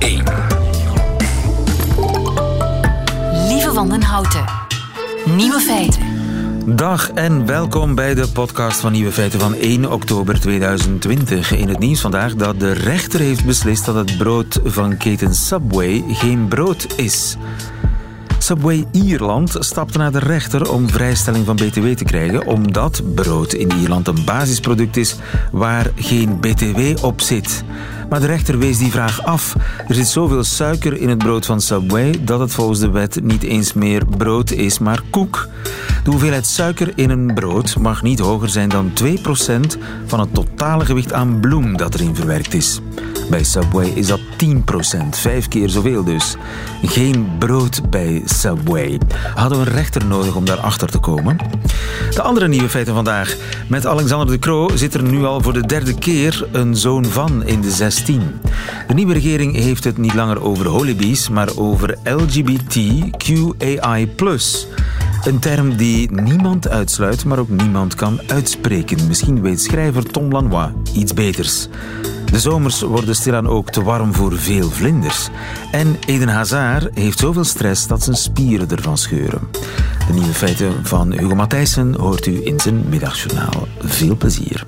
1. Lieve Wandenhouten. Nieuwe feiten. Dag en welkom bij de podcast van Nieuwe Feiten van 1 oktober 2020. In het nieuws vandaag dat de rechter heeft beslist dat het brood van keten Subway geen brood is. Subway Ierland stapte naar de rechter om vrijstelling van BTW te krijgen, omdat brood in Ierland een basisproduct is waar geen BTW op zit. Maar de rechter wees die vraag af. Er zit zoveel suiker in het brood van Subway dat het volgens de wet niet eens meer brood is, maar koek. De hoeveelheid suiker in een brood mag niet hoger zijn dan 2% van het totale gewicht aan bloem dat erin verwerkt is. Bij Subway is dat 10%, vijf keer zoveel dus. Geen brood bij Subway. Hadden we een rechter nodig om daarachter te komen? De andere nieuwe feiten vandaag. Met Alexander de Croo zit er nu al voor de derde keer een zoon van in de 16. De nieuwe regering heeft het niet langer over holibies, maar over LGBTQAI+. Een term die niemand uitsluit, maar ook niemand kan uitspreken. Misschien weet schrijver Tom Lanois iets beters. De zomers worden stilaan ook te warm voor veel vlinders. En Eden Hazard heeft zoveel stress dat zijn spieren ervan scheuren. De nieuwe feiten van Hugo Matthijssen hoort u in zijn middagjournaal. Veel plezier.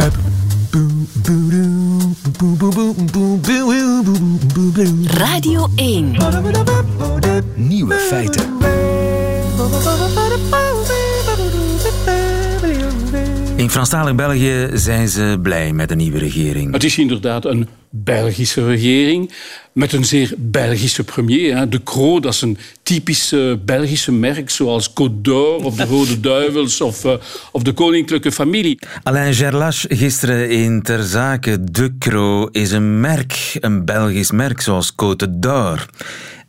Radio 1. Nieuwe feiten. Franstalig België zijn ze blij met de nieuwe regering. Het is inderdaad een Belgische regering met een zeer Belgische premier. Hè. De Croo, dat is een typisch Belgische merk, zoals Côte d'Or of de Rode Duivels of, uh, of de Koninklijke Familie. Alain Gerlache gisteren in Ter Zake. De Croo is een merk, een Belgisch merk, zoals Côte d'Or.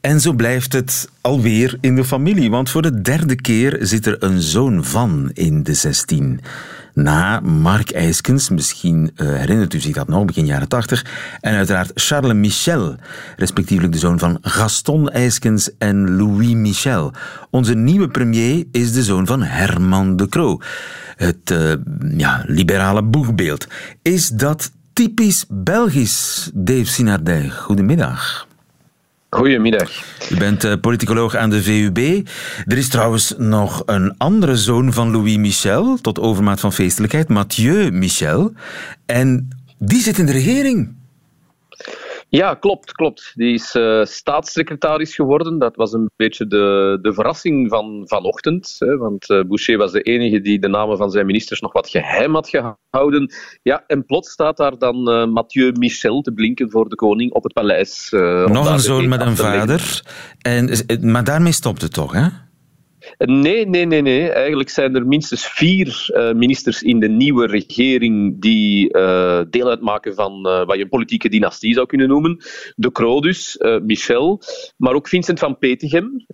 En zo blijft het alweer in de familie, want voor de derde keer zit er een zoon van in de 16 na Mark Eiskens, misschien uh, herinnert u zich dat nog, begin jaren 80, en uiteraard Charles Michel, respectievelijk de zoon van Gaston Eiskens en Louis Michel. Onze nieuwe premier is de zoon van Herman de Croo. Het uh, ja, liberale boegbeeld. Is dat typisch Belgisch, Dave Sinardij? Goedemiddag. Goedemiddag. U bent uh, politicoloog aan de VUB. Er is trouwens nog een andere zoon van Louis Michel, tot overmaat van feestelijkheid, Mathieu Michel. En die zit in de regering. Ja, klopt, klopt. Die is uh, staatssecretaris geworden. Dat was een beetje de, de verrassing van vanochtend. Hè, want uh, Boucher was de enige die de namen van zijn ministers nog wat geheim had gehouden. Ja, en plots staat daar dan uh, Mathieu Michel te blinken voor de koning op het paleis. nog een zoon met een vader. En, maar daarmee stopt het toch, hè? Nee, nee, nee, nee. Eigenlijk zijn er minstens vier uh, ministers in de nieuwe regering die uh, deel uitmaken van uh, wat je een politieke dynastie zou kunnen noemen. De Croo dus, Michel, maar ook Vincent van Petegem.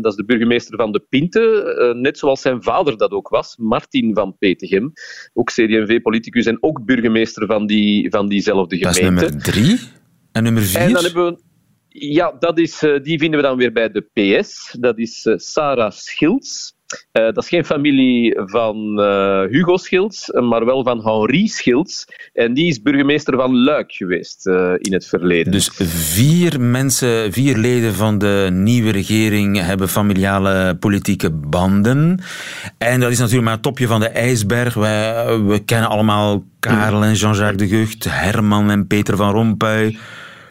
dat is de burgemeester van de Pinte, net zoals zijn vader dat ook was, Martin van Petegem. Ook CD&V-politicus en ook burgemeester van, die, van diezelfde gemeente. Dat is nummer drie. En nummer vier? En dan hebben we ja, dat is, uh, die vinden we dan weer bij de PS. Dat is uh, Sarah Schilds. Uh, dat is geen familie van Hugo Schilds, maar wel van Henri Schilds. En die is burgemeester van Luik geweest in het verleden. Dus vier mensen, vier leden van de nieuwe regering hebben familiale politieke banden. En dat is natuurlijk maar het topje van de ijsberg. Wij, we kennen allemaal Karel en Jean-Jacques de Gucht, Herman en Peter van Rompuy.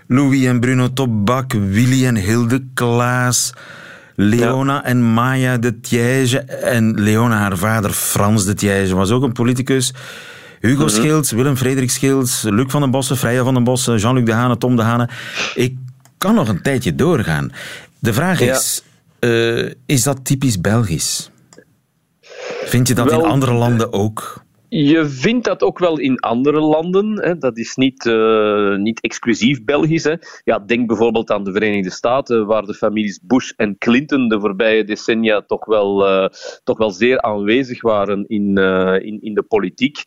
Louis en Bruno Tobak, Willy en Hilde Klaas, Leona ja. en Maya de Thiège. En Leona, haar vader Frans de Thiège, was ook een politicus. Hugo mm -hmm. Schilds, Willem Frederik Schilds, Luc van den Bossen, Freya van den Bossen, Jean-Luc de Hane, Tom de Hane. Ik kan nog een tijdje doorgaan. De vraag is, uh, is dat typisch Belgisch? Vind je dat Wel, in andere landen ook? Je vindt dat ook wel in andere landen. Hè. Dat is niet, uh, niet exclusief Belgisch. Hè. Ja, denk bijvoorbeeld aan de Verenigde Staten, waar de families Bush en Clinton de voorbije decennia toch wel, uh, toch wel zeer aanwezig waren in, uh, in, in de politiek.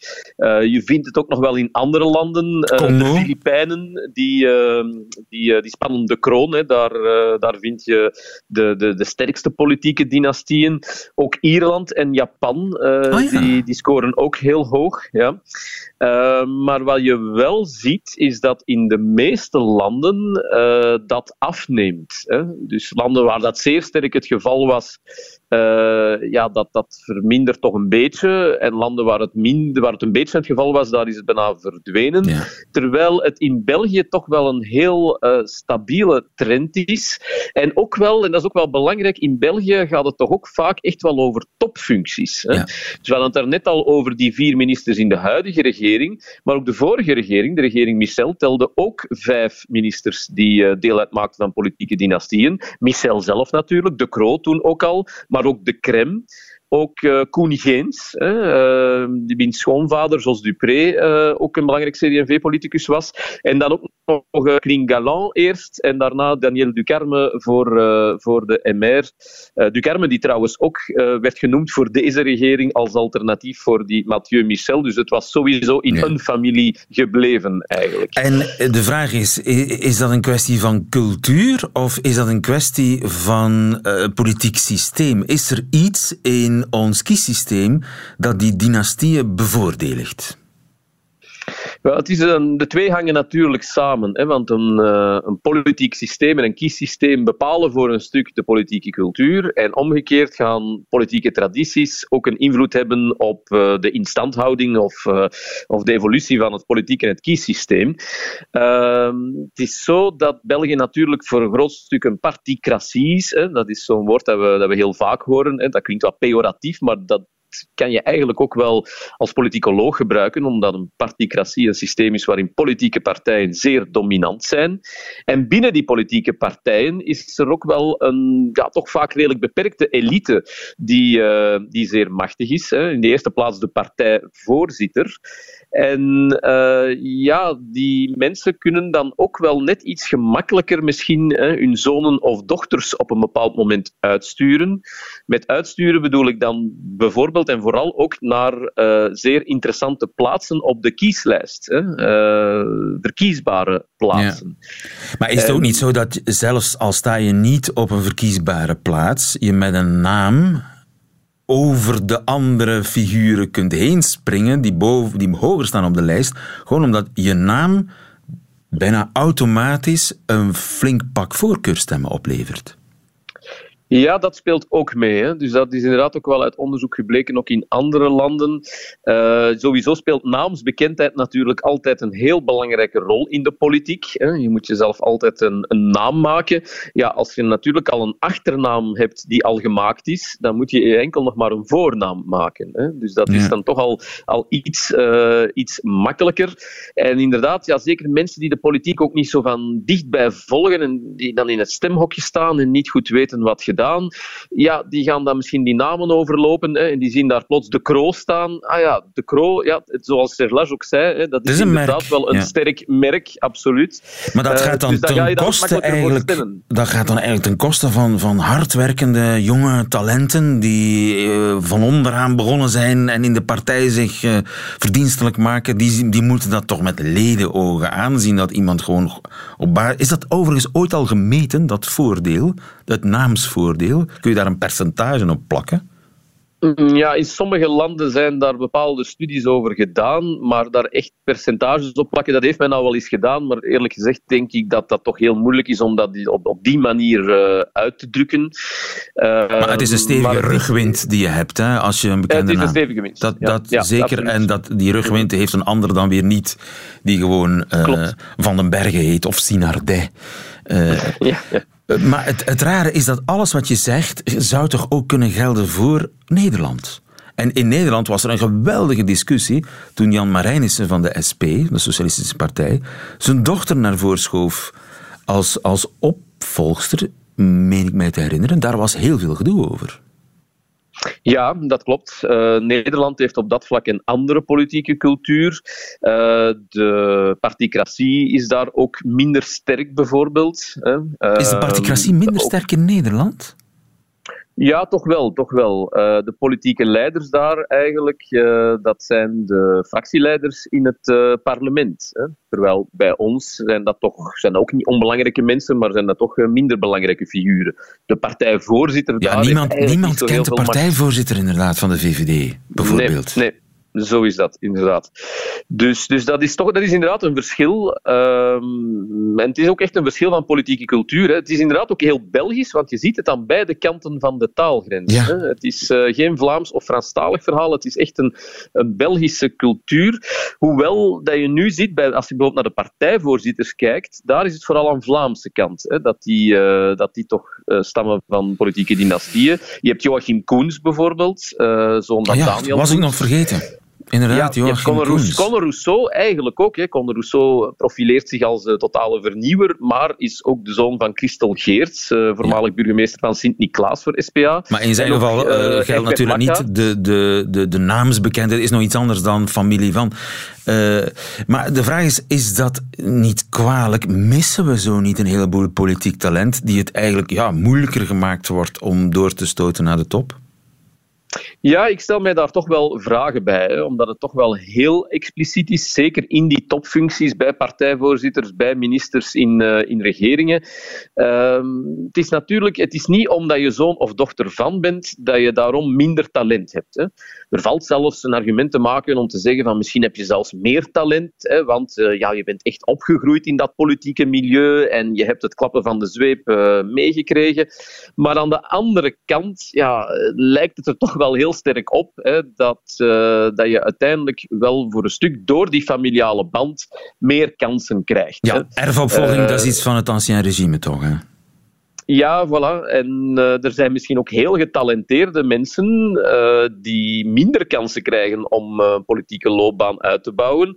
je vindt het ook nog wel in andere landen. de Filipijnen, die, die, die spannen de kroon. Hè. Daar, daar vind je de, de, de sterkste politieke dynastieën. Ook Ierland en Japan, oh, ja. die, die scoren ook heel hoog. Ja. Uh, maar wat je wel ziet, is dat in de meeste landen uh, dat afneemt. Hè? Dus landen waar dat zeer sterk het geval was, uh, ja, dat, dat vermindert toch een beetje. En landen waar het, minder, waar het een beetje het geval was, daar is het bijna verdwenen. Ja. Terwijl het in België toch wel een heel uh, stabiele trend is. En ook wel, en dat is ook wel belangrijk, in België gaat het toch ook vaak echt wel over topfuncties. Hè? Ja. Dus we hadden het er net al over die vier ministers in de huidige regering, maar ook de vorige regering, de regering Michel, telde ook vijf ministers die uh, deel uitmaakten van politieke dynastieën. Michel zelf natuurlijk, De Croo toen ook al, maar ook de Krem. Ook uh, Koen Geens, uh, die wiens schoonvader, Jos Dupré, uh, ook een belangrijk CD&V-politicus was. En dan ook nog uh, Kling Galant eerst, en daarna Daniel Ducarme voor, voor de MR. Ducarme, die trouwens ook werd genoemd voor deze regering als alternatief voor die Mathieu Michel. Dus het was sowieso in ja. een familie gebleven, eigenlijk. En de vraag is, is dat een kwestie van cultuur of is dat een kwestie van politiek systeem? Is er iets in ons kiessysteem dat die dynastieën bevoordeligt? Het is een, de twee hangen natuurlijk samen. Hè, want een, uh, een politiek systeem en een kiessysteem bepalen voor een stuk de politieke cultuur. En omgekeerd gaan politieke tradities ook een invloed hebben op uh, de instandhouding of, uh, of de evolutie van het politiek en het kiessysteem. Ehm, het is zo dat België natuurlijk voor een groot stuk een particratie is. Hè, dat is zo'n woord dat we, dat we heel vaak horen. Hè, dat klinkt wat pejoratief, maar dat kan je eigenlijk ook wel als politicoloog gebruiken, omdat een particratie een systeem is waarin politieke partijen zeer dominant zijn. En binnen die politieke partijen is er ook wel een ja, toch vaak redelijk beperkte elite die, uh, die zeer machtig is. Hè. In de eerste plaats de partijvoorzitter. En uh, ja, die mensen kunnen dan ook wel net iets gemakkelijker misschien hè, hun zonen of dochters op een bepaald moment uitsturen. Met uitsturen bedoel ik dan bijvoorbeeld en vooral ook naar uh, zeer interessante plaatsen op de kieslijst. Hè, uh, verkiesbare plaatsen. Ja. Maar is het ook niet zo dat zelfs al sta je niet op een verkiesbare plaats, je met een naam over de andere figuren kunt heen springen die, boven, die hoger staan op de lijst, gewoon omdat je naam bijna automatisch een flink pak voorkeurstemmen oplevert. Ja, dat speelt ook mee. Hè. Dus dat is inderdaad ook wel uit onderzoek gebleken, ook in andere landen. Uh, sowieso speelt naamsbekendheid natuurlijk altijd een heel belangrijke rol in de politiek. Hè. Je moet jezelf altijd een, een, naam maken. Ja, als je natuurlijk al een achternaam hebt die al gemaakt is, dan moet je enkel nog maar een voornaam maken. Hè. Dus dat ja. is dan toch al, al iets, uh, iets makkelijker. En inderdaad, ja, zeker mensen die de politiek ook niet zo van dichtbij volgen en die dan in het stemhokje staan en niet goed weten wat je gedaan. Ja, die gaan dan misschien die namen overlopen hè, en die zien daar plots de Kro staan. Ah ja, de Kro, ja, zoals Serlage ook zei, hè, dat is, is inderdaad merk. wel een ja. sterk merk, absoluut. Maar dat gaat dan dus ten koste eigenlijk, dat gaat dan eigenlijk ten koste van, van hardwerkende jonge talenten die uh, van onderaan begonnen zijn en in de partij zich uh, verdienstelijk maken. Die, die moeten dat toch met ledenogen aanzien dat iemand gewoon op basis... Is dat overigens ooit al gemeten, dat voordeel, het naamsvoordeel? Kun je daar een percentage op plakken? Ja, in sommige landen zijn daar bepaalde studies over gedaan, maar daar echt percentages op plakken, dat heeft men nou wel eens gedaan, maar eerlijk gezegd denk ik dat dat toch heel moeilijk is om dat op, op die manier uh, uit te drukken. Maar het is een stevige maar, rugwind die je hebt, hè, als je een bekende Het is een stevige wind. Dat, dat ja, zeker, ja, en dat, die rugwind heeft een ander dan weer niet, die gewoon uh, Van den Bergen heet of Sinardet. ja, ja. Maar het, het rare is dat alles wat je zegt zou toch ook kunnen gelden voor Nederland? En in Nederland was er een geweldige discussie toen Jan Marijnissen van de SP, de Socialistische Partij, zijn dochter naar voren schoof als, als opvolgster, meen ik mij te herinneren. Daar was heel veel gedoe over. Ja, dat klopt. Uh, Nederland heeft op dat vlak een andere politieke cultuur. Uh, de particratie is daar ook minder sterk, bijvoorbeeld. Uh, is de particratie minder sterk in Nederland? Ja, toch wel. Toch wel. Uh, de politieke leiders daar eigenlijk, uh, dat zijn de fractieleiders in het uh, parlement. Hè. Terwijl bij ons zijn dat toch zijn dat ook niet onbelangrijke mensen, maar zijn dat toch minder belangrijke figuren. De partijvoorzitter ja, daar... Niemand, niemand kent de partijvoorzitter inderdaad van de VVD, bijvoorbeeld. Nee, nee. Zo is dat, inderdaad. Dus, dus dat, is toch, dat is inderdaad een verschil. Ehm, en het is ook echt een verschil van politieke cultuur. Hè. Het is inderdaad ook heel Belgisch, want je ziet het aan beide kanten van de taalgrens. Ja. Hè. Het is uh, geen Vlaams of Franstalig verhaal, het is echt een, een, Belgische cultuur. Hoewel dat je nu ziet, bij, als je bijvoorbeeld naar de partijvoorzitters kijkt, daar is het vooral aan Vlaamse kant. Hè, dat, die, uh, dat die toch uh, stammen van politieke dynastieën. Je hebt Joachim Koens bijvoorbeeld, van ja, Daniel was ik nog vergeten. Inderdaad, ja, Joachim Conor, Rousseau eigenlijk ook. Hè. Conor Rousseau profileert zich als uh, totale vernieuwer, maar is ook de zoon van Christel Geerts, uh, voormalig ja. burgemeester van Sint-Niklaas voor SPA. Maar in zijn en geval ook, uh, uh, geldt natuurlijk niet de, de, de, de naamsbekendheid is nog iets anders dan familie van. Maar de vraag is, is dat niet kwalijk? Missen we zo niet een heleboel politiek talent die het eigenlijk ja, moeilijker gemaakt wordt om door te stoten naar de top? Ja, ik stel mij daar toch wel vragen bij, hè, omdat het toch wel heel expliciet is, zeker in die topfuncties bij partijvoorzitters, bij ministers in, uh, in regeringen. Uh, het is natuurlijk, het is niet omdat je zoon of dochter van bent, dat je daarom minder talent hebt. Hè. Er valt zelfs een argument te maken om te zeggen van misschien heb je zelfs meer talent, hè, want uh, ja, je bent echt opgegroeid in dat politieke milieu en je hebt het klappen van de zweep uh, meegekregen. Maar aan de andere kant ja, lijkt het er toch wel heel sterk op hè, dat, uh, dat je uiteindelijk wel voor een stuk door die familiale band meer kansen krijgt. Ja, hè. erfopvolging, dat is iets van het ancien regime toch? Hè? Ja, voilà. En uh, er zijn misschien ook heel getalenteerde mensen uh, die minder kansen krijgen om uh, politieke loopbaan uit te bouwen.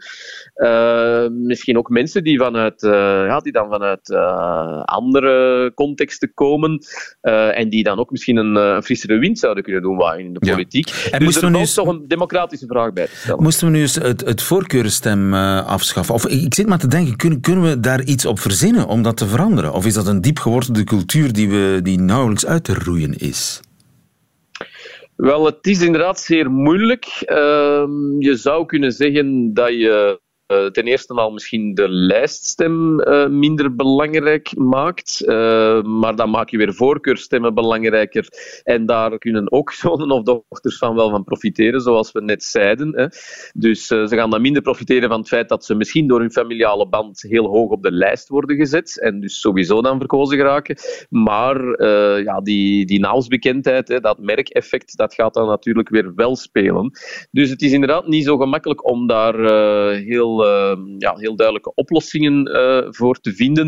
misschien ook mensen die, vanuit, ja, die dan vanuit andere contexten komen en die dan ook misschien een, frissere wind zouden kunnen doen waaien in de politiek. Ja. En dus er toch een democratische vraag bij te stellen. Moesten we nu eens het, het voorkeurstem afschaffen? Of ik zit maar te denken, kunnen, kunnen we daar iets op verzinnen om dat te veranderen? Of is dat een diep gewortelde cultuur die, we, die nauwelijks uit te roeien is? Wel, het is inderdaad zeer moeilijk. Uh, je zou kunnen zeggen dat je uh, ten eerste al misschien de lijststem uh, minder belangrijk maakt. Uh, maar dan maak je weer voorkeurstemmen belangrijker. En daar kunnen ook zonen of dochters van wel van profiteren, zoals we net zeiden. Hè. Dus ze gaan dan minder profiteren van het feit dat ze misschien door hun familiale band heel hoog op de lijst worden gezet. En dus sowieso dan verkozen geraken. Maar ja, die, die naamsbekendheid, hè, dat merkeffect, dat gaat dan natuurlijk weer wel spelen. Dus het is inderdaad niet zo gemakkelijk om daar heel uh, ja, heel duidelijke oplossingen uh, voor te vinden.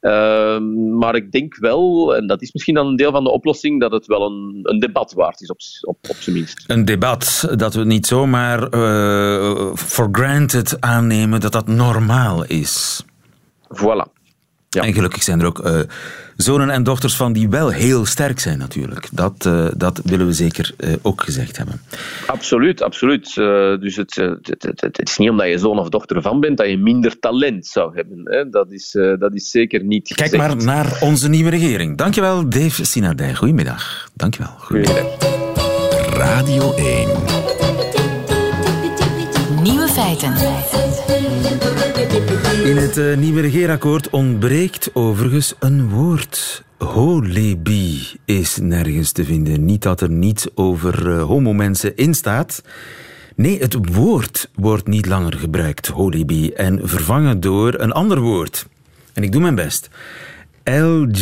Uh, maar ik denk wel, en dat is misschien dan een deel van de oplossing, dat het wel een, een debat waard is, op, op, op zijn minst. Een debat dat we niet zomaar for granted aannemen dat dat normaal is. Voilà. Ja. En gelukkig zijn er ook uh, zonen en dochters van die wel heel sterk zijn natuurlijk. Dat, uh, dat willen we zeker uh, ook gezegd hebben. Absoluut, absoluut. dus het, het, het, het, is niet omdat je zoon of dochter van bent dat je minder talent zou hebben. Hè? Dat, is, dat is zeker niet Kijk gezegd. maar naar onze nieuwe regering. Dankjewel Dave Sinardij. Goedemiddag. Dankjewel. Goedemiddag. Radio 1. Nieuwe feiten. In het uh, nieuwe regeerakkoord ontbreekt overigens een woord. Holebi is nergens te vinden. Niet dat er niets over uh, homomensen in staat. Nee, het woord wordt niet langer gebruikt, holebi, en vervangen door een ander woord. En ik doe mijn best. LGBTQI+.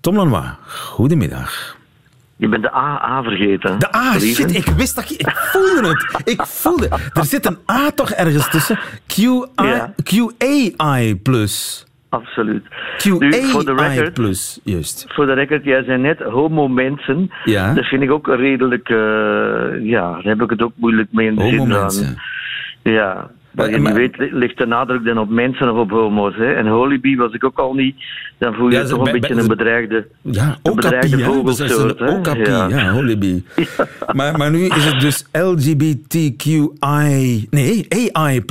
Tom Lanois, goedemiddag. Je bent de AA vergeten. De A, shit, ik wist dat je... Ik voelde het. Ik voelde Er zit een A toch ergens tussen. QAI+. Absoluut. QAI+, Nu, voor de record, plus, juist. voor de record, jij zei net homo-mensen. Ja. Dat vind ik ook redelijk... eh, ja, daar heb ik het ook moeilijk mee in de zin van... Homo-mensen. Ja. Wat je Maar- weet, ligt de nadruk dan op mensen of op homo's. Hè? En holibi was ik ook al niet. Dan voel je Ja, toch een bij- beetje een bedreigde... Ja, Een bedreigde vogelsoort, hè. okapi, ja, Ja. holibi. Maar, maar nu is het dus LGBTQI... Nee, AI+.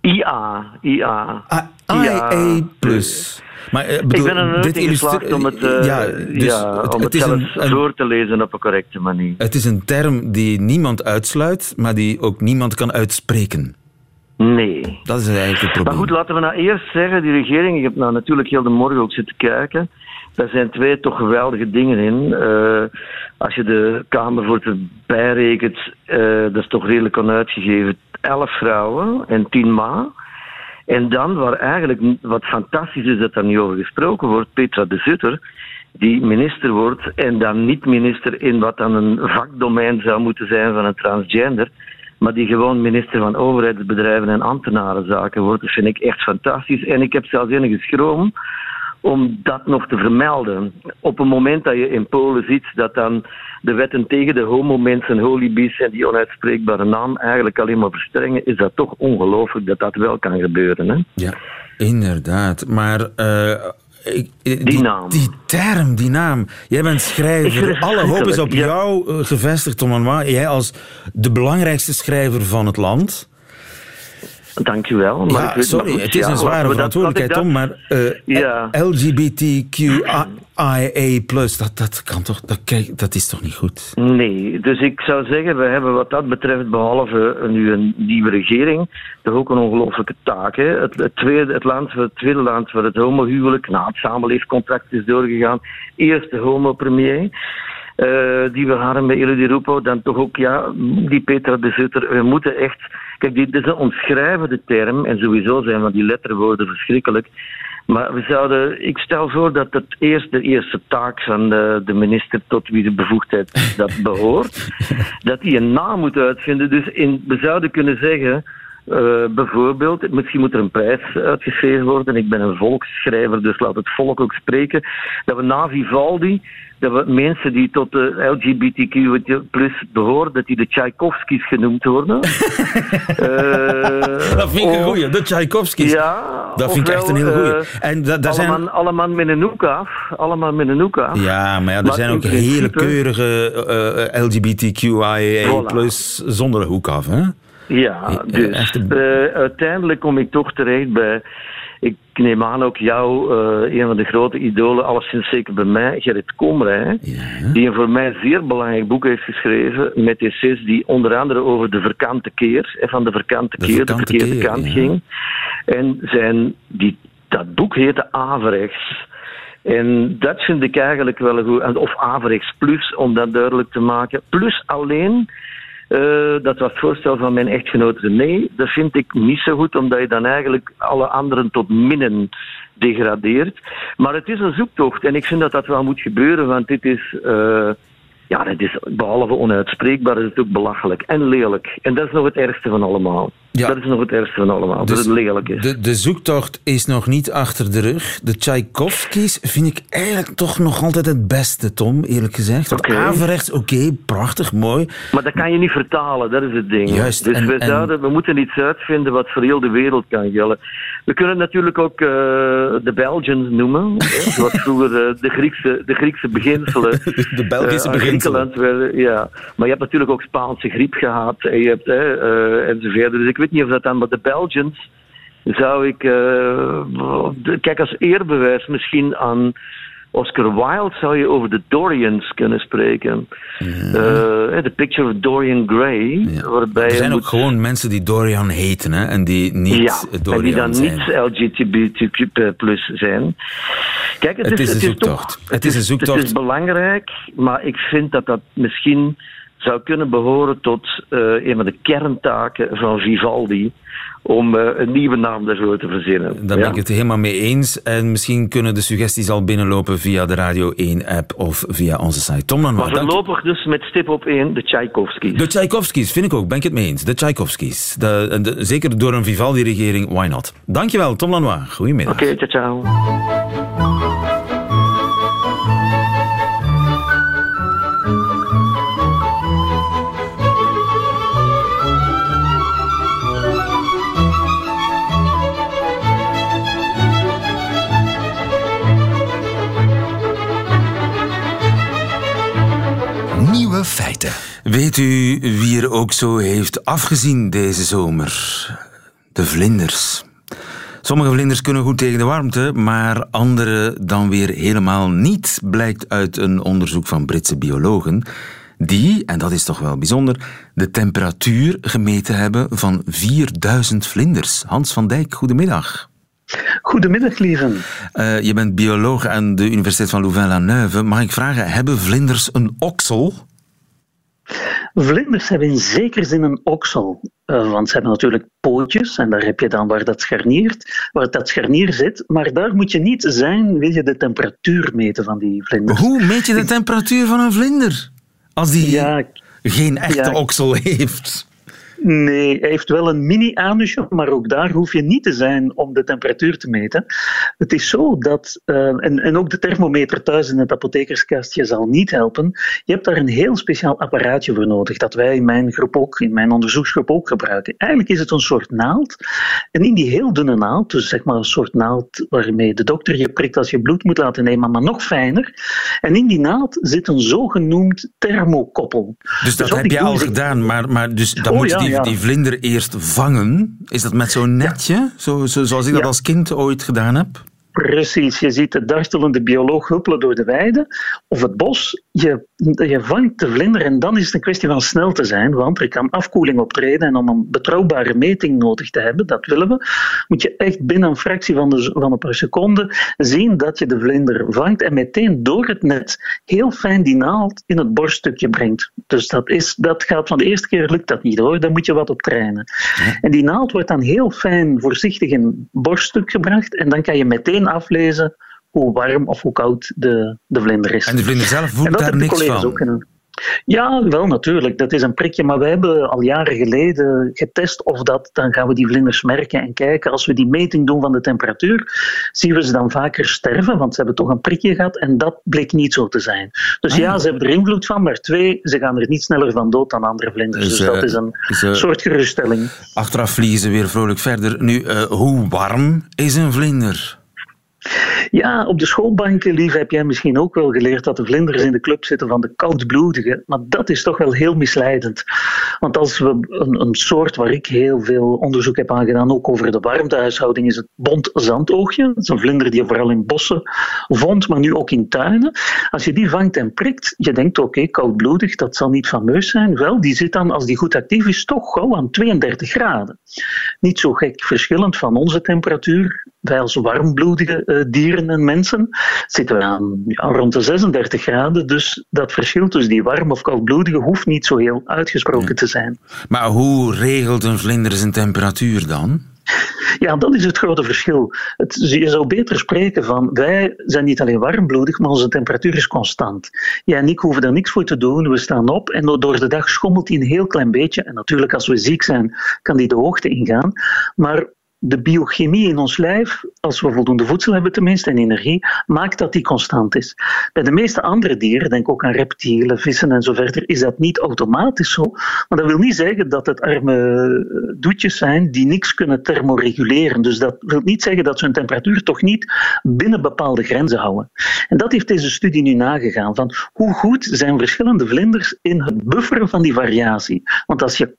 IA. IA. Ah, IA+. Maar, eh, Ik bedoel, ben er nooit dit in geslaagd om het, eh, ja, dus ja, het, om het het, zelf een, een- voor te lezen op een correcte manier. het is een term die niemand uitsluit, maar die ook niemand kan uitspreken. Nee. Dat is eigenlijk het probleem. Maar goed, laten we nou eerst zeggen, die regering, ik heb nou natuurlijk heel de morgen ook zitten kijken, Daar zijn twee toch geweldige dingen in. Uh, als je de Kamer voor het bijrekent, uh, dat is toch redelijk onuitgegeven. Elf vrouwen en tien ma. En dan, waar eigenlijk wat fantastisch is dat er niet over gesproken wordt, Petra de Zutter, die minister wordt en dan niet minister in wat dan een vakdomein zou moeten zijn van een transgender, maar die gewoon minister van overheidsbedrijven en ambtenarenzaken wordt. Dat vind ik echt fantastisch. En ik heb zelfs enige schroom om dat nog te vermelden. Op een moment dat je in Polen ziet dat dan de wetten tegen de homomensen, holibies en die onuitspreekbare naam eigenlijk alleen maar verstrengen, is dat toch ongelooflijk dat dat wel kan gebeuren. Hè? Ja, inderdaad. Maar uh, die, die, naam. Die term, die naam. Jij bent schrijver. Alle hoop is op jou eh, gevestigd, Tom. Jij als de belangrijkste schrijver van het land. Dankjewel. Maar ja, sorry, het is een zware verantwoordelijkheid, Tom, maar uh, ja. LGBTQIA+, dat, dat, kan toch, dat, dat is toch niet goed? Nee, dus ik zou zeggen, we hebben wat dat betreft, behalve nu een nieuwe regering, toch ook een ongelooflijke taak. Hè? Het, het, tweede, het, land, het tweede land waar het homohuwelijk na het samenleefcontract is doorgegaan, eerst de homo-premier. Uh, die we hadden bij Elodie Rupo, dan toch ook ja, die Petra de Zutter. We moeten echt. Kijk, dit is een omschrijvende term en sowieso zijn van die letterwoorden verschrikkelijk. Maar we zouden, ik stel voor dat het eerst de eerste taak van de, de minister tot wie de bevoegdheid dat behoort, dat hij een naam moet uitvinden. Dus in, we zouden kunnen zeggen, uh, bijvoorbeeld, misschien moet er een prijs uitgeschreven worden. Ik ben een volksschrijver, dus laat het volk ook spreken. Dat we na Vivaldi dat we mensen die tot de LGBTQ plus behoren, dat die de Tchaikovskis genoemd worden. uh, dat vind ik een goeie, de Tchaikovskis. Ja, dat vind ik echt een heel goeie. Uh, en da, daar zijn... allemaal met een hoek af. Allemaal met een hoek af. Ja, maar ja, er zijn ook hele keurige uh, LGBTQIA plus zonder een hoek af, hè? Ja, dus uiteindelijk kom ik toch terecht bij ik neem aan ook jou, uh, een van de grote idolen, alleszins zeker bij mij, Gerrit Komrij, ja. die een voor mij zeer belangrijk boek heeft geschreven met essays die onder andere over de verkante keer, van de verkante keer, de verkeerde kant ging. En zijn, die, dat boek heette Averechts. En dat vind ik eigenlijk wel een goed, of Averechts Plus, om dat duidelijk te maken. Plus alleen uh, dat was het voorstel van mijn echtgenoot Nee, Dat vind ik niet zo goed, omdat je dan eigenlijk alle anderen tot minnen degradeert. Maar het is een zoektocht en ik vind dat dat wel moet gebeuren, want dit is. Uh, ja, het is behalve onuitspreekbaar, is het ook belachelijk en lelijk. En dat is nog het ergste van allemaal. Ja. Dat is nog het ergste van allemaal, dus dat het lelijk is. De, de zoektocht is nog niet achter de rug. De Tchaikovskis vind ik eigenlijk toch nog altijd het beste, Tom, eerlijk gezegd. Okay. Averechts, oké, prachtig, mooi. Maar dat kan je niet vertalen, dat is het ding. Juist. Dus we, zouden, we moeten iets uitvinden wat voor heel de wereld kan gelden. We kunnen natuurlijk ook uh, de Belgians noemen, zoals vroeger uh, de, Griekse, de Griekse beginselen. De Belgische uh, beginselen. Werden, ja. Maar je hebt natuurlijk ook Spaanse griep gehad en je hebt, enzovoort. Dus ik weet niet of dat dan, maar de Belgians zou ik, uh, kijk als eerbewijs misschien aan Oscar Wilde zou je over de Dorians kunnen spreken. Ja. Uh, the Picture of Dorian Gray. Waarbij er zijn ook gewoon mensen die Dorian heten hè, en die niet ja, Dorian en die dan niet LGBTQ plus zijn. Kijk, het, het is, een zoektocht. Het is een zoektocht. Het is belangrijk, maar ik vind dat dat misschien zou kunnen behoren tot uh, een van de kerntaken van Vivaldi om uh, een nieuwe naam daarvoor te verzinnen. Daar ben ik het helemaal mee eens. En misschien kunnen de suggesties al binnenlopen via de Radio 1-app of via onze site. Tom Maar voorlopig dus met stip op één de Tchaikovskis. De Tchaikovskis, vind ik ook. Ben ik het mee eens. De Tchaikovskis. De, de, zeker door een Vivaldi-regering, why not? Dankjewel, Tom Lanois. Goedemiddag. Oké, okay, ciao, ciao. Feiten. Weet u wie er ook zo heeft afgezien deze zomer? De vlinders. Sommige vlinders kunnen goed tegen de warmte, maar andere dan weer helemaal niet, blijkt uit een onderzoek van Britse biologen. Die, en dat is toch wel bijzonder, de temperatuur gemeten hebben van 4000 vlinders. Hans van Dijk, goedemiddag. Goedemiddag, lieve. Uh, je bent bioloog aan de Universiteit van Louvain-la-Neuve. Mag ik vragen, hebben vlinders een oksel? Vlinders hebben in zekere zin een oksel. Uh, want ze hebben natuurlijk pootjes en daar heb je dan waar dat scharniert, waar dat scharnier zit. Maar daar moet je niet zijn, wil je de temperatuur meten van die vlinders. Hoe meet je de temperatuur van een vlinder? Als die ja, geen echte ja, oksel heeft. Nee, hij heeft wel een mini-anusje, maar ook daar hoef je niet te zijn om de temperatuur te meten. Het is zo dat, uh, en, en ook de thermometer thuis in het apothekerskastje zal niet helpen. Je hebt daar een heel speciaal apparaatje voor nodig, dat wij in mijn groep ook, in mijn onderzoeksgroep ook gebruiken. Eigenlijk is het een soort naald. En in die heel dunne naald, dus zeg maar een soort naald waarmee de dokter je prikt als je bloed moet laten nemen, maar nog fijner. En in die naald zit een zogenoemd thermokoppel. Dus dat dus heb je al gedaan, maar, maar dus dan oh, moet je die die, vlinder eerst vangen. Is dat met zo'n netje, zo, zo, zoals ik dat als kind ooit gedaan heb? Precies, je ziet de dartelende bioloog huppelen door de weide of het bos. Je, je vangt de vlinder en dan is het een kwestie van snel te zijn, want er kan afkoeling optreden. En om een betrouwbare meting nodig te hebben, dat willen we, moet je echt binnen een fractie van, de, van een paar seconden zien dat je de vlinder vangt en meteen door het net heel fijn die naald in het borststukje brengt. Dus dat, is, dat gaat van de eerste keer lukt dat niet hoor, daar moet je wat op trainen. En die naald wordt dan heel fijn voorzichtig in het borststuk gebracht en dan kan je meteen aflezen hoe warm of hoe koud de, de vlinder is. En de vlinder zelf voelt daar niks van? Ook ja, wel natuurlijk. Dat is een prikje. Maar we hebben al jaren geleden getest of dat. Dan gaan we die vlinders merken en kijken. Als we die meting doen van de temperatuur, zien we ze dan vaker sterven. Want ze hebben toch een prikje gehad. En dat bleek niet zo te zijn. Dus ah, ja, ze hebben er invloed van. Maar twee, ze gaan er niet sneller van dood dan andere vlinders. Dus, dus dat is een uh, soort geruststelling. Achteraf vliegen ze weer vrolijk verder. Nu, uh, hoe warm is een vlinder? Ja, op de schoolbanken, lief, heb jij misschien ook wel geleerd dat de vlinders in de club zitten van de koudbloedigen. Maar dat is toch wel heel misleidend. Want als we een, soort waar ik heel veel onderzoek heb aan gedaan, ook over de warmtehuishouding, is het bont zandoogje. Dat is een vlinder die je vooral in bossen vond, maar nu ook in tuinen. Als je die vangt en prikt, je denkt oké, koudbloedig, dat zal niet fameus zijn. Wel, die zit dan, als die goed actief is, toch gauw aan 32 graden. Niet zo gek verschillend van onze temperatuur. Wij als warmbloedige uh, dieren en mensen zitten we aan rond de 36 graden. Dus dat verschil tussen die warm of koudbloedige hoeft niet zo heel uitgesproken te zijn. Maar hoe regelt een vlinder zijn temperatuur dan? Ja, dat is het grote verschil. Het, je zou beter spreken van wij zijn niet alleen warmbloedig, maar onze temperatuur is constant. Jij en ik hoeven er niks voor te doen. We staan op en door de dag schommelt hij een heel klein beetje. En natuurlijk, als we ziek zijn, kan die de hoogte ingaan. Maar de biochemie in ons lijf, als we voldoende voedsel hebben tenminste en energie, maakt dat die constant is. Bij de meeste andere dieren, denk ook aan reptielen, vissen en zo verder, is dat niet automatisch zo. Maar dat wil niet zeggen dat het arme eh, doetjes zijn die niks kunnen thermoreguleren. Dus dat wil niet zeggen dat ze hun temperatuur toch niet binnen bepaalde grenzen houden. En dat heeft deze studie nu nagegaan, van hoe goed zijn verschillende vlinders in het bufferen van die variatie. Want als je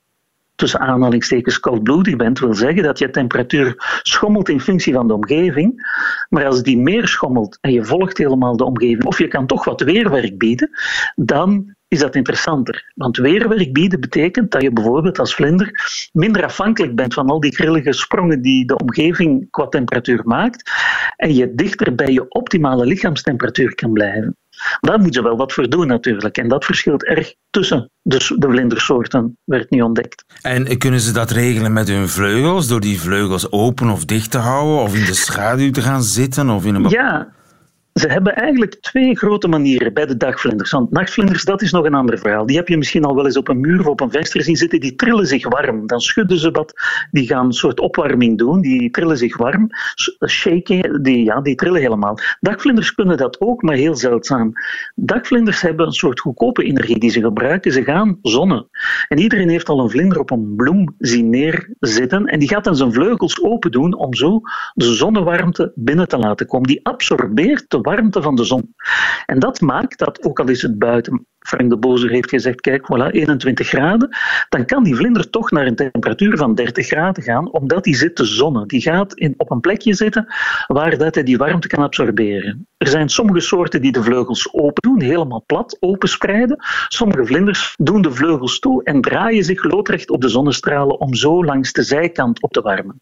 tussen aanhalingstekens koudbloedig bent, wil zeggen dat je temperatuur schommelt in functie van de omgeving. Maar als die meer schommelt en je volgt helemaal de omgeving, of je kan toch wat weerwerk bieden, dan is dat interessanter. Want weerwerk bieden betekent dat je bijvoorbeeld als vlinder minder afhankelijk bent van al die grillige sprongen die de omgeving qua temperatuur maakt en je dichter bij je optimale lichaamstemperatuur kan blijven. Daar moeten ze wel wat voor doen natuurlijk. En dat verschilt erg tussen de, de vlindersoorten, werd niet ontdekt. En kunnen ze dat regelen met hun vleugels, door die vleugels open of dicht te houden, of in de schaduw te gaan zitten? Of in een... Ja, ze hebben eigenlijk twee grote manieren bij de dagvlinders. Want nachtvlinders, dat is nog een ander verhaal. Die heb je misschien al wel eens op een muur of op een venster zien zitten. Die trillen zich warm. Dan schudden ze wat. Die gaan een soort opwarming doen. Die trillen zich warm. Shaken, die, ja, die trillen helemaal. Dagvlinders kunnen dat ook, maar heel zeldzaam. Dagvlinders hebben een soort goedkope energie die ze gebruiken. Ze gaan zonnen. En iedereen heeft al een vlinder op een bloem zien neerzitten. En die gaat dan zijn vleugels open doen om zo de zonnewarmte binnen te laten komen. Die absorbeert de warmte van de zon. En dat maakt dat, ook al is het buiten Frank de Bozer heeft gezegd, kijk, voilà, 21 graden, dan kan die vlinder toch naar een temperatuur van 30 graden gaan, omdat die zit te zonnen. Die gaat in, op een plekje zitten waar dat hij die warmte kan absorberen. Er zijn sommige soorten die de vleugels open doen, helemaal plat, openspreiden. Sommige vlinders doen de vleugels toe en draaien zich loodrecht op de zonnestralen om zo langs de zijkant op te warmen.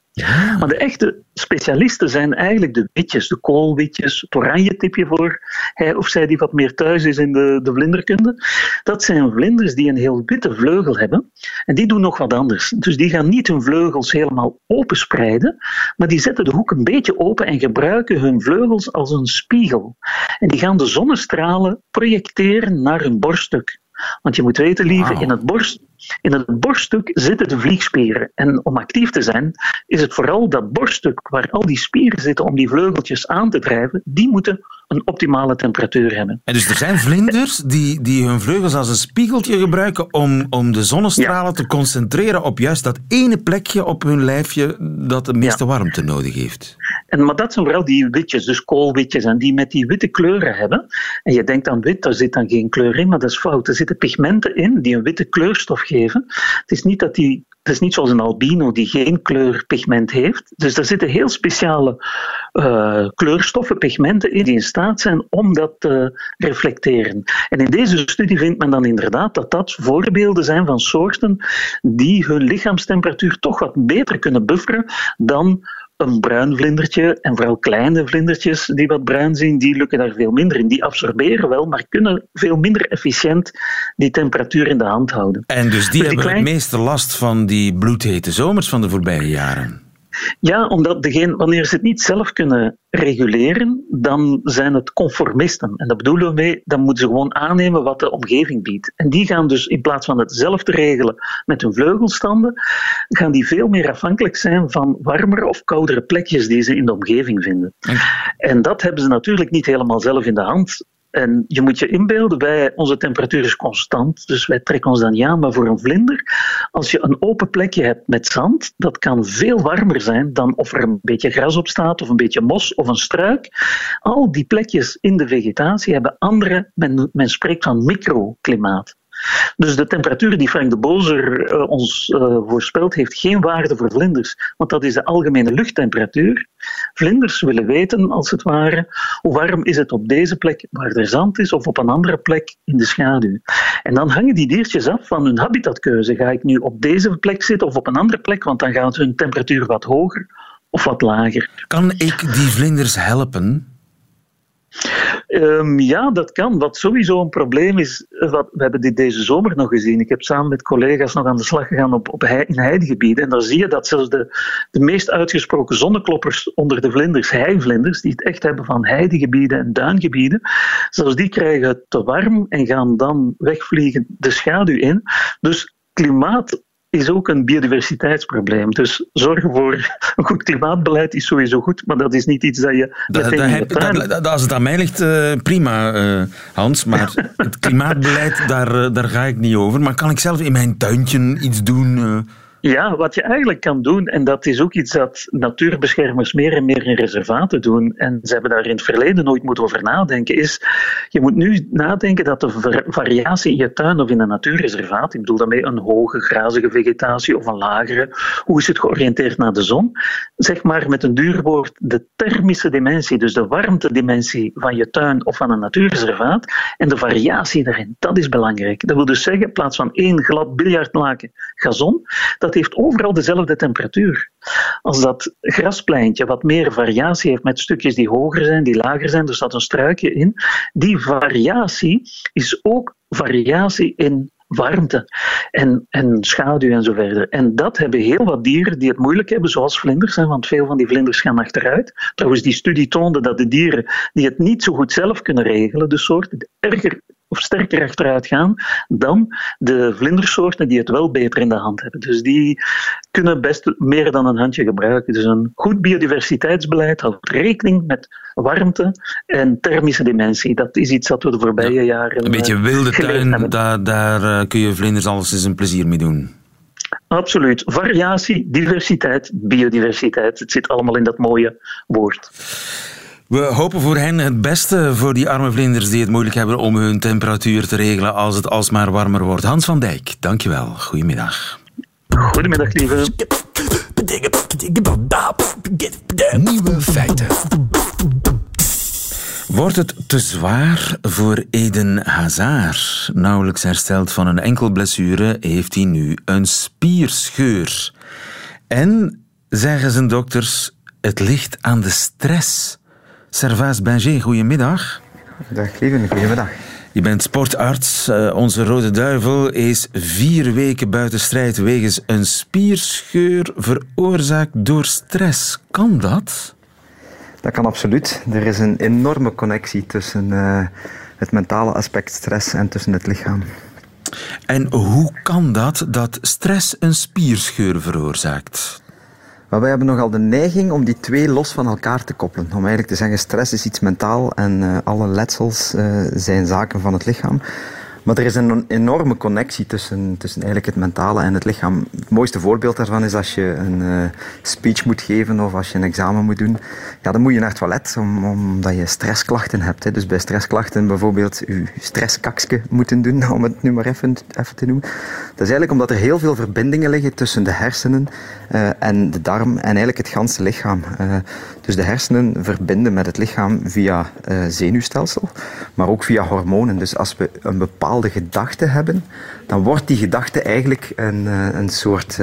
Maar de echte specialisten zijn eigenlijk de witjes, de koolwitjes, het oranje tipje voor hij of zij die wat meer thuis is in de, de vlinderkunde. Dat zijn vlinders die een heel witte vleugel hebben en die doen nog wat anders. Dus die gaan niet hun vleugels helemaal openspreiden, maar die zetten de hoek een beetje open en gebruiken hun vleugels als een spiegel. En die gaan de zonnestralen projecteren naar hun borststuk. Want je moet weten, lieve, in, het borst, in het borststuk zitten de vliegspieren. En om actief te zijn, is het vooral dat borststuk waar al die spieren zitten om die vleugeltjes aan te drijven, die moeten een optimale temperatuur hebben. En dus er zijn vlinders die, die hun vleugels als een spiegeltje gebruiken om, om de zonnestralen te concentreren op juist dat ene plekje op hun lijfje dat de meeste warmte nodig heeft. En, maar dat zijn vooral die witjes, dus koolwitjes, en die met die witte kleuren hebben. En je denkt aan wit, daar zit dan geen kleur in, maar dat is fout. Er zitten pigmenten in die een witte kleurstof Het is niet dat die het is niet zoals een albino die geen kleurpigment heeft. Dus er zitten heel speciale uh, kleurstoffen, pigmenten in, die in staat zijn om dat te reflecteren. En in deze studie vindt men dan inderdaad dat dat voorbeelden zijn van soorten die hun lichaamstemperatuur toch wat beter kunnen bufferen dan een bruin vlindertje en vooral kleine vlindertjes die wat bruin zien, die lukken daar veel minder in. Die absorberen wel, maar kunnen veel minder efficiënt die temperatuur in de hand houden. En dus die, hebben het meeste last van die bloedhete zomers van de voorbije jaren? Ja, omdat degene, wanneer ze het niet zelf kunnen reguleren, dan zijn het conformisten. En dat bedoelen we mee, dan moeten ze gewoon aannemen wat de omgeving biedt. En die gaan dus in plaats van het zelf te regelen met hun vleugelstanden, gaan die veel meer afhankelijk zijn van warmere of koudere plekjes die ze in de omgeving vinden. En dat hebben ze natuurlijk niet helemaal zelf in de hand. En je moet je inbeelden, wij, onze temperatuur is constant, dus wij trekken ons dan aan. Maar voor een vlinder, als je een open plekje hebt met zand, dat kan veel warmer zijn dan of er een beetje gras op staat, of een beetje mos, of een struik. Al die plekjes in de vegetatie hebben andere, men, men spreekt van microklimaat. Dus de temperatuur die Frank de Bozer uh, ons uh, voorspelt, heeft geen waarde voor vlinders, want dat is de algemene luchttemperatuur. Vlinders willen weten, als het ware, hoe warm is het op deze plek waar er zand is, of op een andere plek in de schaduw. En dan hangen die diertjes af van hun habitatkeuze. Ga ik nu op deze plek zitten of op een andere plek, want dan gaat hun temperatuur wat hoger of wat lager. Kan ik die vlinders helpen? Um, ja, dat kan. Wat sowieso een probleem is, wat, we hebben dit deze zomer nog gezien. Ik heb samen met collega's nog aan de slag gegaan op, op in heidegebieden. En daar zie je dat zelfs de, de meest uitgesproken zonnekloppers onder de vlinders, heivlinders, die het echt hebben van heidegebieden en duingebieden, zelfs die krijgen het te warm en gaan dan wegvliegen de schaduw in. Dus klimaat is ook een biodiversiteitsprobleem. Dus zorgen voor een goed klimaatbeleid is sowieso goed, maar dat is niet iets dat je meteen Als het aan mij ligt, uh, prima, uh, Hans. Maar het klimaatbeleid, daar, uh, daar ga ik niet over. Maar kan ik zelf in mijn tuintje iets doen? Ja, wat je eigenlijk kan doen, en dat is ook iets dat natuurbeschermers meer en meer in reservaten doen, en ze hebben daar in het verleden nooit moeten over nadenken, is je moet nu nadenken dat de variatie in je tuin of in een natuurreservaat, ik bedoel daarmee een hoge grazige vegetatie of een lagere, hoe is het georiënteerd naar de zon? Zeg maar met een duur woord, de thermische dimensie, dus de warmtedimensie van je tuin of van een natuurreservaat, en de variatie daarin, dat is belangrijk. Dat wil dus zeggen, in plaats van één glad biljartlaken gazon, dat heeft overal dezelfde temperatuur. Als dat graspleintje wat meer variatie heeft met stukjes die hoger zijn, die lager zijn, er staat een struikje in, die variatie is ook variatie in warmte en, en schaduw en zo verder. En dat hebben heel wat dieren die het moeilijk hebben, zoals vlinders, want veel van die vlinders gaan achteruit. Trouwens, die studie toonde dat de dieren die het niet zo goed zelf kunnen regelen, de soorten erger of sterker achteruit gaan dan de vlindersoorten die het wel beter in de hand hebben. Dus die kunnen best meer dan een handje gebruiken. Dus een goed biodiversiteitsbeleid houdt rekening met warmte en thermische dimensie. Dat is iets dat we de voorbije jaren. Een beetje wilde tuin, daar, daar eh, kun je vlinders alles eens een plezier mee doen. Absoluut. Variatie, diversiteit, biodiversiteit. Het zit allemaal in dat mooie woord. We hopen voor hen het beste voor die arme vlinders die het moeilijk hebben om hun temperatuur te regelen als het alsmaar warmer wordt. Hans van Dijk, dankjewel. Goedemiddag. Goedemiddag, lieve. Nieuwe feiten. Wordt het te zwaar voor Eden Hazard? Nauwelijks hersteld van een enkel blessure heeft hij nu een spierscheur. En, zeggen zijn dokters, het ligt aan de stress. Servaas Benger, goedemiddag. Dag lieve, goedemiddag. Je bent sportarts. Uh, onze Rode Duivel is vier weken buiten strijd wegens een spierscheur veroorzaakt door stress. Kan dat? Dat kan absoluut. Er is een enorme connectie tussen uh, het mentale aspect stress en tussen het lichaam. En hoe kan dat dat stress een spierscheur veroorzaakt? Maar wij hebben nogal de neiging om die twee los van elkaar te koppelen. Om eigenlijk te zeggen, stress is iets mentaal en uh, alle letsels uh, zijn zaken van het lichaam. Maar er is een enorme connectie tussen, tussen eigenlijk het mentale en het lichaam. Het mooiste voorbeeld daarvan is als je een uh, speech moet geven of als je een examen moet doen. Ja, dan moet je naar het toilet om, omdat je stressklachten hebt. Hè. Dus bij stressklachten bijvoorbeeld je stresskakske moeten doen, om het nu maar even, even te noemen. Dat is eigenlijk omdat er heel veel verbindingen liggen tussen de hersenen uh, en de darm en eigenlijk het ganse lichaam. Uh, dus de hersenen verbinden met het lichaam via zenuwstelsel, maar ook via hormonen. Dus als we een bepaalde gedachte hebben, dan wordt die gedachte eigenlijk een, een soort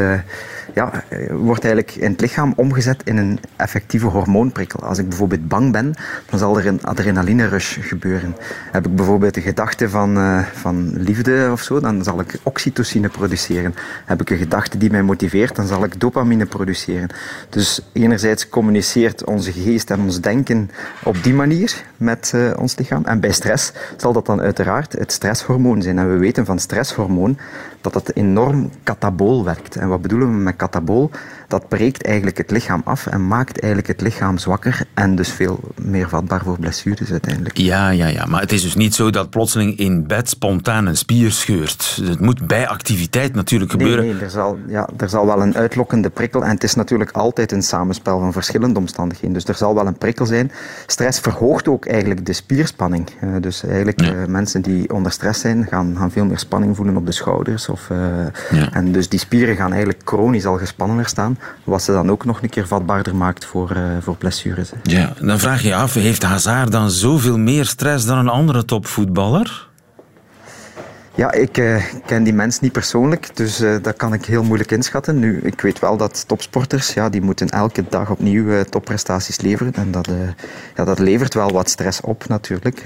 ja, wordt eigenlijk in het lichaam omgezet in een effectieve hormoonprikkel. Als ik bijvoorbeeld bang ben, dan zal er een adrenaline rush gebeuren. Heb ik bijvoorbeeld de gedachte van, uh, van liefde of zo, dan zal ik oxytocine produceren. Heb ik een gedachte die mij motiveert, dan zal ik dopamine produceren. Dus enerzijds communiceert onze geest en ons denken op die manier met uh, ons lichaam. En bij stress zal dat dan uiteraard het stresshormoon zijn. En we weten van stresshormoon dat dat enorm katabool werkt. En wat bedoelen we met katabool? Dat breekt eigenlijk het lichaam af en maakt eigenlijk het lichaam zwakker en dus veel meer vatbaar voor blessures uiteindelijk. Ja, ja, ja. Maar het is dus niet zo dat plotseling in bed spontaan een spier scheurt. Het moet bij activiteit natuurlijk gebeuren. Nee, nee er, zal, ja, er zal wel een uitlokkende prikkel en het is natuurlijk altijd een samenspel van verschillende omstandigheden. Dus er zal wel een prikkel zijn. Stress verhoogt ook eigenlijk de spierspanning. Uh, dus eigenlijk ja. uh, mensen die onder stress zijn, gaan, gaan veel meer spanning voelen op de schouders. Of, uh, ja. En dus die spieren gaan eigenlijk chronisch al gespannener staan, wat ze dan ook nog een keer vatbaarder maakt voor, uh, voor blessures. Ja, dan vraag je je af, heeft Hazard dan zoveel meer stress dan een andere topvoetballer? Ja, ik uh, ken die mens niet persoonlijk, dus uh, dat kan ik heel moeilijk inschatten. Nu, ik weet wel dat topsporters, ja, die moeten elke dag opnieuw uh, topprestaties leveren. En dat, ja, dat levert wel wat stress op natuurlijk.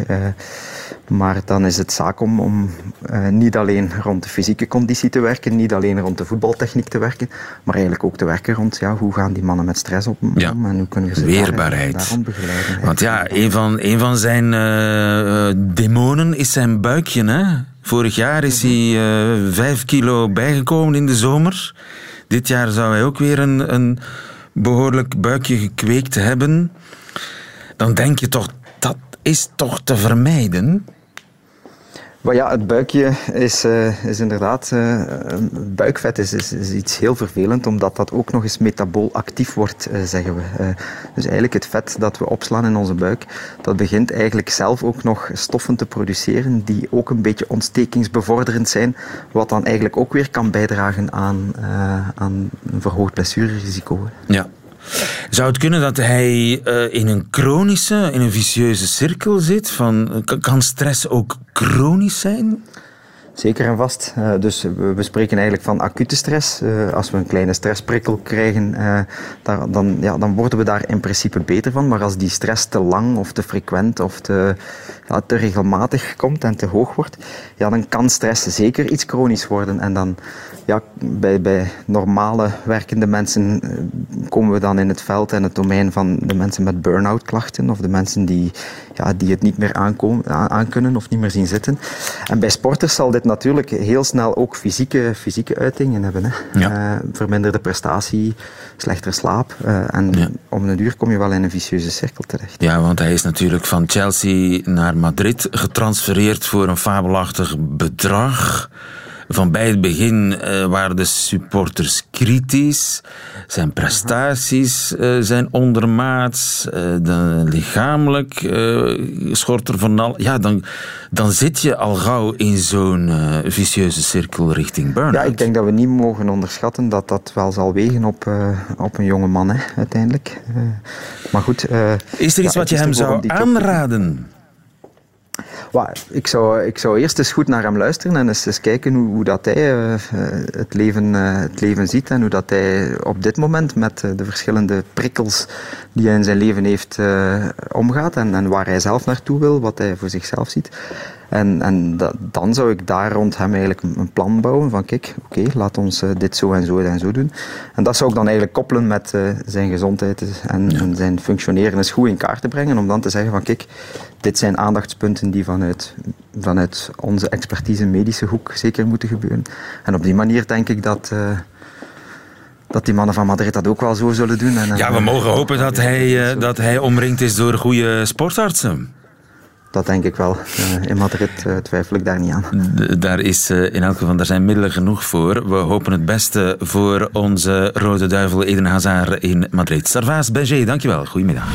maar dan is het zaak om, om niet alleen rond de fysieke conditie te werken, niet alleen rond de voetbaltechniek te werken, maar eigenlijk ook te werken rond ja, hoe gaan die mannen met stress op, ja. om en hoe kunnen we ze Weerbaarheid. Daar, daarom begeleiden. Want ja, een van, een van zijn demonen is zijn buikje, hè? Vorig jaar is hij uh, vijf kilo bijgekomen in de zomer. Dit jaar zou hij ook weer een, een behoorlijk buikje gekweekt hebben. Dan denk je toch, dat is toch te vermijden? Ja, het buikje is, uh, is inderdaad... Uh, buikvet is, is, iets heel vervelend, omdat dat ook nog eens metabool actief wordt, uh, zeggen we. dus eigenlijk het vet dat we opslaan in onze buik, dat begint eigenlijk zelf ook nog stoffen te produceren die ook een beetje ontstekingsbevorderend zijn, wat dan eigenlijk ook weer kan bijdragen aan, aan een verhoogd blessurerisico. Ja, zou het kunnen dat hij uh, in een chronische, in een vicieuze cirkel zit? Van, kan stress ook chronisch zijn? Zeker en vast. Uh, dus we spreken eigenlijk van acute stress. Als we een kleine stressprikkel krijgen, daar, dan, ja, dan worden we daar in principe beter van. Maar als die stress te lang of te frequent of te, ja, te regelmatig komt en te hoog wordt, ja, dan kan stress zeker iets chronisch worden. En dan ja, bij, bij normale werkende mensen komen we dan in het veld en het domein van de mensen met burn-out klachten of de mensen die, ja, die het niet meer aankomen, aankunnen of niet meer zien zitten. En bij sporters zal dit natuurlijk heel snel ook fysieke, fysieke uitingen hebben. Hè. Ja. Uh, verminderde prestatie, slechtere slaap. Uh, en Ja. om een uur kom je wel in een vicieuze cirkel terecht. Ja, want hij is natuurlijk van Chelsea naar Madrid getransfereerd voor een fabelachtig bedrag. Van bij het begin uh, waren de supporters kritisch. Zijn prestaties uh, zijn ondermaats. Uh, de, lichamelijk schort er van al. Ja, dan, dan zit je al gauw in zo'n vicieuze cirkel richting burn Ja, ik denk dat we niet mogen onderschatten dat dat wel zal wegen op, op een jonge man, hè, uiteindelijk. maar goed. Is er iets wat je hem zou aanraden? Ik, zou, ik zou eerst eens goed naar hem luisteren en eens, eens kijken hoe, hoe dat hij uh, het, leven, uh, het leven ziet en hoe dat hij op dit moment met de verschillende prikkels die hij in zijn leven heeft omgaat en, en waar hij zelf naartoe wil, wat hij voor zichzelf ziet. En, en dat, dan zou ik daar rond hem eigenlijk een plan bouwen van kijk, oké, laat ons uh, dit zo en zo en zo doen. En dat zou ik dan eigenlijk koppelen met uh, zijn gezondheid en, en, zijn functioneren eens goed in kaart te brengen. Om dan te zeggen van kijk, dit zijn aandachtspunten die vanuit, vanuit onze expertise medische hoek zeker moeten gebeuren. En op die manier denk ik dat... Uh, dat die mannen van Madrid dat ook wel zo zullen doen. En, ja, we mogen hopen dat hij, dat hij omringd is door goede sportartsen. Dat denk ik wel. Eh, in Madrid uh, twijfel ik daar niet aan. daar is uh, in elk geval daar zijn middelen genoeg voor. We hopen het beste voor onze rode duivel Eden Hazard in Madrid. Sarvaas Berger, dankjewel. Goedemiddag.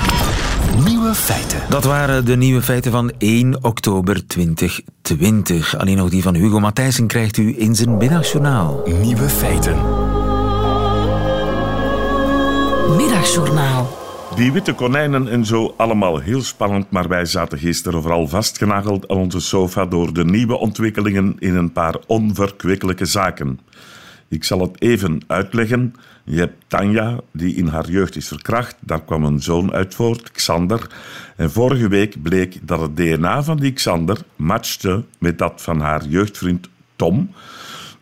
Nieuwe feiten. Dat waren de nieuwe feiten van 1 oktober 2020. Alleen nog die van Hugo Matthijssen krijgt u in zijn middagjournaal. Nieuwe feiten. Middagjournaal. Die witte konijnen en zo, allemaal heel spannend, maar wij zaten gisteren vooral vastgenageld aan onze sofa door de nieuwe ontwikkelingen in een paar onverkwikkelijke zaken. Ik zal het even uitleggen. Je hebt Tanja, die in haar jeugd is verkracht. Daar kwam een zoon uit voort, Xander. En vorige week bleek dat het DNA van die Xander matchte met dat van haar jeugdvriend Tom,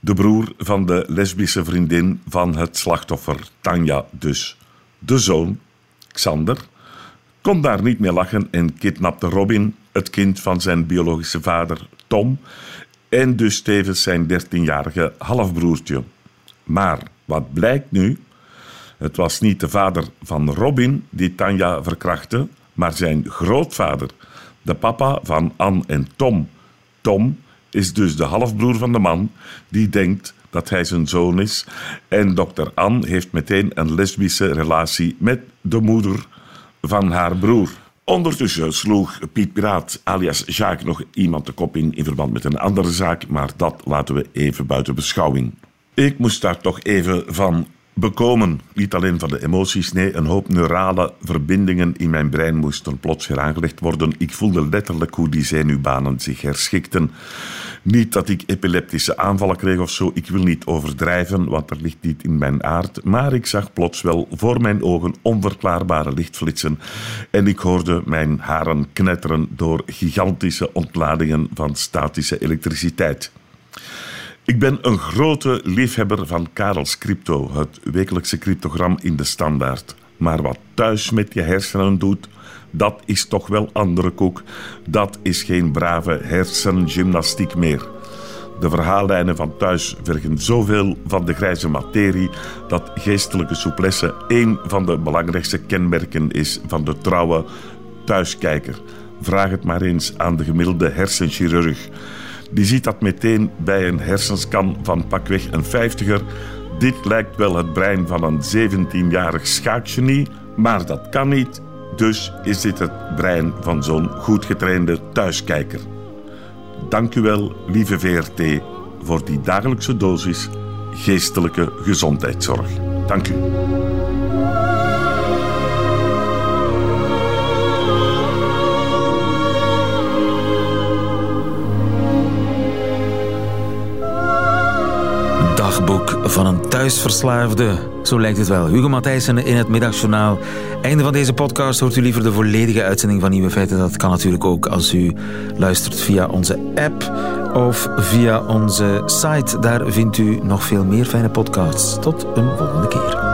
de broer van de lesbische vriendin van het slachtoffer, Tanja dus. De zoon Xander, kon daar niet meer lachen en kidnapte Robin, het kind van zijn biologische vader Tom, en dus tevens zijn dertienjarige halfbroertje. Maar wat blijkt nu? Het was niet de vader van Robin die Tanja verkrachtte, maar zijn grootvader, de papa van Anne en Tom. Tom is dus de halfbroer van de man die denkt dat hij zijn zoon is. En dokter Anne heeft meteen een lesbische relatie met de moeder van haar broer. Ondertussen sloeg Piet Piraat alias Jacques nog iemand de kop in in verband met een andere zaak, maar dat laten we even buiten beschouwing. Ik moest daar toch even van bekomen. Niet alleen van de emoties, nee, een hoop neurale verbindingen in mijn brein moesten plots weer aangelegd worden. Ik voelde letterlijk hoe die zenuwbanen zich herschikten. Niet dat ik epileptische aanvallen kreeg of zo, ik wil niet overdrijven, want dat ligt niet in mijn aard. Maar ik zag plots wel voor mijn ogen onverklaarbare lichtflitsen en ik hoorde mijn haren knetteren door gigantische ontladingen van statische elektriciteit. Ik ben een grote liefhebber van Karels Crypto, het wekelijkse cryptogram in de standaard. Maar wat thuis met je hersenen doet, dat is toch wel andere koek. Dat is geen brave hersengymnastiek meer. De verhaallijnen van thuis vergen zoveel van de grijze materie dat geestelijke souplesse één van de belangrijkste kenmerken is van de trouwe thuiskijker. Vraag het maar eens aan de gemiddelde hersenchirurg. Die ziet dat meteen bij een hersenscan van pakweg een vijftiger. Dit lijkt wel het brein van een 17-jarig schaakgenie, maar dat kan niet. Dus is dit het brein van zo'n goed getrainde thuiskijker. Dank u wel, lieve VRT, voor die dagelijkse dosis geestelijke gezondheidszorg. Dank u. van een thuisverslaafde. Zo lijkt het wel. Hugo Matthijssen in het Middagjournaal. Einde van deze podcast. Hoort u liever de volledige uitzending van Nieuwe Feiten? Dat kan natuurlijk ook als u luistert via onze app of via onze site. Daar vindt u nog veel meer fijne podcasts. Tot een volgende keer.